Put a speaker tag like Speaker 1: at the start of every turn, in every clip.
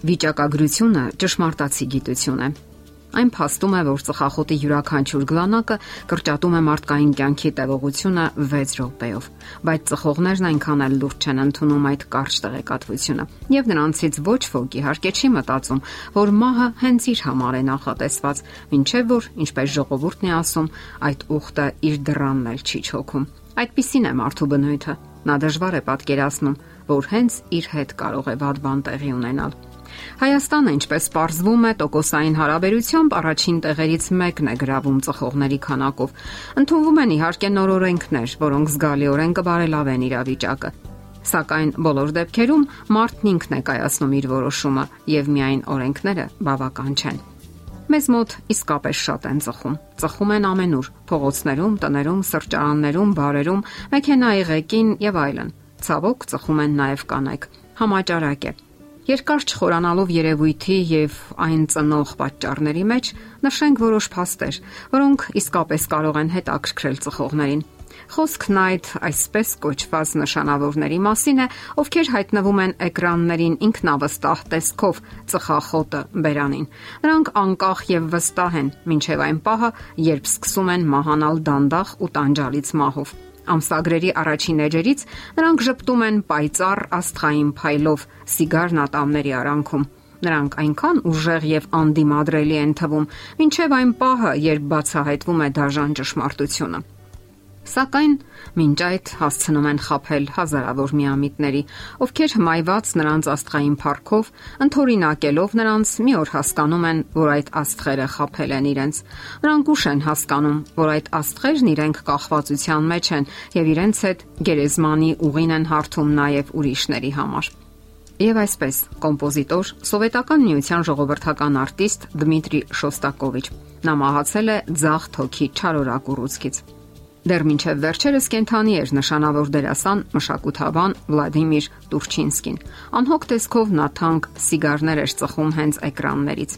Speaker 1: Վիճակագրությունը ճշմարտացի գիտություն է։ Այն փաստում է, որ ծխախոտի յուրաքանչյուր գլանակը կրճատում է մարդկային կյանքի տևողությունը 6 րոպեով, բայց ծխողներն այնքան էլ լուրջ չեն ընդունում այդ կարճ տեղեկատվությունը։ Եվ նրանցից ոչ ոք իհարկե չի մտածում, որ մահը հենց իր համար է նախատեսված, ինչեւ որ, ինչպես ժողովուրդն է ասում, այդ ուխտը իր դռանն էլ չի չոքում։ Այդպիսին է մարդու բնույթը։ Նա դժվար է պատկերացնում, որ հենց իր հետ կարող է վատ բան տեղի ունենալ Հայաստանը, ինչպես ողրվում է, տոկոսային հարաբերությամբ առաջին տեղերից մեկն է գրավում ծխողների քանակով։ Ընթոնվում են իհարկե նոր օրենքներ, որոնք զգալիորեն կբարելավեն իրավիճակը։ Սակայն բոլոր դեպքերում մարդն ինքն է կայացնում իր որոշումը եւ միայն օրենքները բավական չեն։ Մեզ մոտ իսկապես շատ են ծխում։ Ծխում են ամենուր՝ փողոցներում, տներում, սրճարաններում, բարերում, մեքենայի ղեկին եւ այլն։ Ցավոք ծխում են նաեւ կանայք։ Համաճարակ է Երկար չխորանալով երևույթի եւ այն ծնող պատճառների մեջ նշենք որոշ փաստեր, որոնք իսկապես կարող են հետաքրքրել ծխողներին։ Խոսքն այդ այսպես կոչված նշանավորների մասին է, ովքեր հայտնվում են էկրաններին ինքնավստահ տեսքով ծխախոտը բերանին։ Նրանք անկախ եւ վստահ են, ինչեւ այն պահը, երբ սկսում են մահանալ դանդաղ ու տանջալից մահով։ Ամսագրերի առաջին էջերից նրանք ճպտում են պայծառ աստղային փայլով սիգարն ատամների արանքում։ Նրանք այնքան ուժեղ եւ անդիմադրելի են թվում, ինչեւ այն պահը, երբ բացահայտվում է դաժան ճշմարտությունը։ Սակայն մինչ այդ հասցնում են խაფել հազարավոր միամիտների, ովքեր հմայված նրանց աստղային փառքով, ընթորինակելով նրանց մի օր հասկանում են, որ այդ աստղերը խაფել են իրենց։ Նրանք ուշ են հասկանում, որ այդ աստղերն իրենք կախվածության մեջ են եւ իրենց հետ գերեզմանի ուղին են հարթում նաեւ ուրիշների համար։ Եվ այսպես կոմպոզիտոր սովետական միության ժողովրդական արտիստ Դմիտրի Շոստակովիչ նամահացել է ցաղ թոքի չարորակ ուռուցքից։ Դեռ մինչև վերջերս կենթանի էր նշանավոր դերասան մշակութաբան Վլադիմիր Տուրչինսկին։ Անհոգ տեսքով նա թանկ սիգարներ էր ծխում հենց էկրաններից։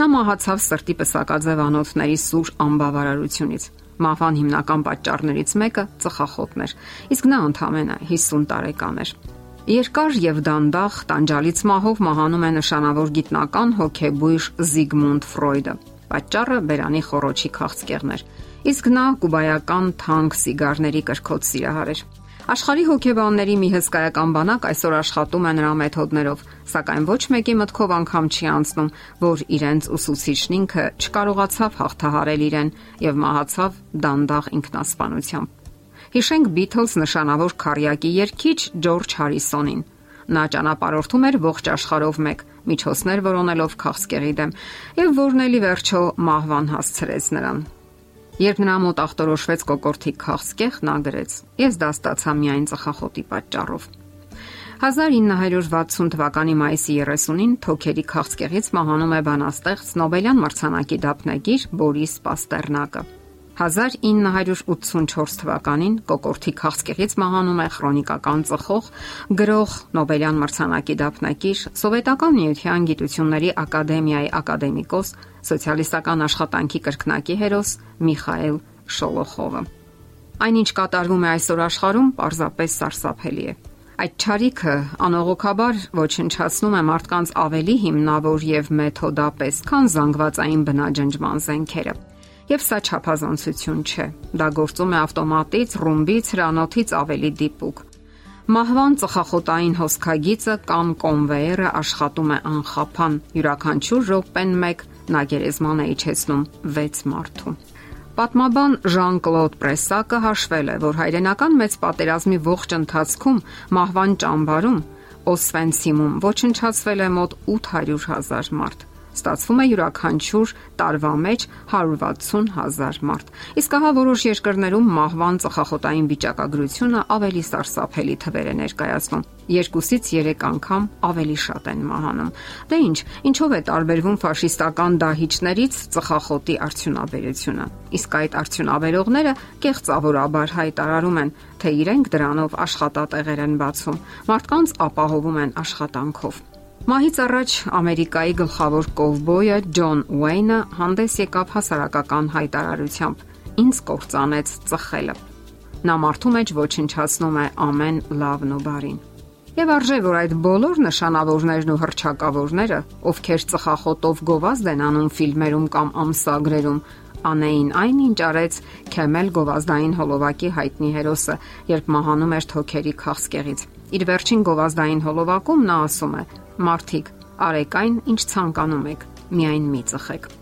Speaker 1: Նա մահացավ սրտի պսակաձև անոթների սուր անբավարարությունից։ Մահվան հիմնական պատճառներից մեկը ծխախոտն էր, իսկ նա ընդամենը 50 տարեկան էր։ Երկար եւ դանդաղ տանջալից մահով մահանում է նշանավոր գիտնական հոգեբույժ Զիգմունդ Ֆրոյդը։ Պատճառը բերանի խորոչի քաղցկեղներ իսկ նա կուբայական թանկ սիգարների կրկոտ սիրահար էր։ Աշխարհի հոգեբանների մի հսկայական բանակ այսօր աշխատում է նրա մեթոդներով, սակայն ոչ մեկի մտքով անգամ չի անցնում, որ իրենց ուսուցիչն ինքը չկարողացավ հաղթահարել իրեն եւ մահացավ դանդաղ ինքնասպանությամբ։ Հիշենք Beatles նշանավոր քարյակի երգիչ Ջորջ Հարիսոնին։ Նա ճանապարհորդում էր ողջ աշխարհով մեկ միջոցներ որոնելով քաղցկեղի դեմ եւ որն էլի վերջո մահվան հասցրեց նրան։ Երբ նրա մոտ ախտորոշվեց կոկորտի քաղցկեղ, նա գրեց. Ես դա ստացա միայն ծխախոտի պատճառով։ 1960 թվականի մայիսի 30-ին թոքերի քաղցկեղից մահանում է բանաստեղծ Նոբելյան մրցանակի դափնեկիր Բորիս Պաստերնակը։ 1984 թվականին կոկորտի քաղցկեղից մահանում է քրոնիկական ծխող գրող Նոբելյան մրցանակի դափնեկիր Սովետական միության գիտությունների ակադեմիայի ակադեմիկոս սոցիալիստական աշխատանքի կրկնակի հերոս Միխայել Շոլոխովը։ Այնինչ կատարվում է այսօր աշխարհում, պարզապես սարսափելի է։ Այդ ճարիքը անողոքաբար ոչնչացնում է մարդկանց ավելի հիմնավոր եւ մեթոդապես, քան զանգվածային բնաջնջման զենքերը։ Եվ սա չափազանցություն չէ։ Դա գործում է ավտոմատից, ռումբից, հրանոթից ավելի դիպուկ։ Մահվան ծխախոտային հոսքագիծը կամ կոնվեյերը աշխատում է անխափան։ Յուրաքանչյուր րոպեն 1 նա գերեզման է իջեցնում 6 մարդու։ Պատմաբան Ժան-Կլոդ Պրեսակը հաշվել է, որ հայրենական մեծ պատերազմի ողջ ընթացքում մահվան ճամբարում Օսվենցիմում ոչնչացվել է մոտ 800.000 մարդ ստացվում է յուրաքանչյուր տարվա մեջ 160 հազար մարդ։ Իսկ հա որոշ երկրներում մահվան ծխախոտային վիճակագրությունը ավելի սարսափելի թվեր է ներկայացնում։ Երկուսից 3 անգամ ավելի շատ են մահանում։ Դե ինչ, ինչով է տարբերվում ֆաշիստական դահիճներից ծխախոտի արդյունաբերությունը։ Իսկ այդ արդյունաբերողները կեղծավորաբար հայտարարում են, թե իրենք դրանով աշխատատեղեր են բացում, մարդկանց ապահովում են աշխատանքով։ Մահից առաջ Ամերիկայի գլխավոր կովբոյը Ջոն Ուեյնը հանդես եկավ հասարակական հայտարարությամբ. Ինձ կործանեց ծխելը։ Նա մարդու մեջ ոչնչացնում է ամեն լավն ու բարին։ Եվ արժե որ այդ բոլոր նշանավորներն ու հրճակավորները, ովքեր ծխախոտով գովազդ են անում ֆիլմերում կամ ամսագրերում, անեին այնինչ արեց Քեմել գովազդային հոլովակի հայտնի հերոսը, երբ մահանում էր թոքերի քաղցկեղից։ Իր վերջին գովազդային հոլովակում նա ասում է. Մարդիկ, արեք այն, ինչ ցանկանում եք, միայն մի ծխեք։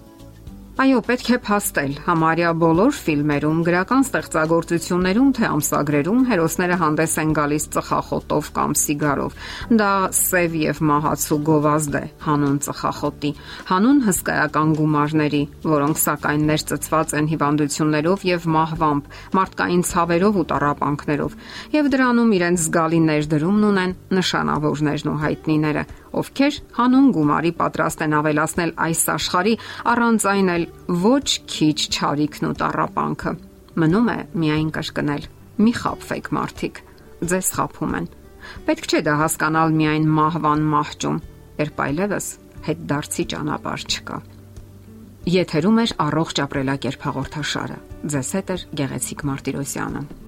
Speaker 1: Այո, պետք է փաստել, համարյա բոլոր ֆիլմերում, գրական ստեղծագործություններում թե ամսագրերում հերոսները հանդես են գալիս ծխախոտով կամ սիգարով։ Դա սև եւ մահացու գովազդ է հանուն ծխախոտի, հանուն հսկայական գումարների, որոնք սակայն ներծծված են հիվանդություններով եւ մահվամբ, մարդկային ցավերով ու տարապանքներով։ Եվ դրանում իրենց զգալի ներդրումն ունեն նշանավորներն ու հայտնիները, ովքեր հանուն գումարի պատրաստ են ավելացնել այս աշխարհի առանց այն էլ ոչ քիչ ճարիքն ու տարապանքը։ Մնում է միայն կրկնել. Մի խափվեք մարդիկ, ձեզ խափում են։ Պետք չէ դա հասկանալ միայն մահվան մահճում, երբ այլևս հետ դարձի ճանապարհ չկա։ Եթերում է առողջ ապրելակերպ հաղորդաշարը։ Ձեզ հետ է Գեղեցիկ Մարտիրոսյանը։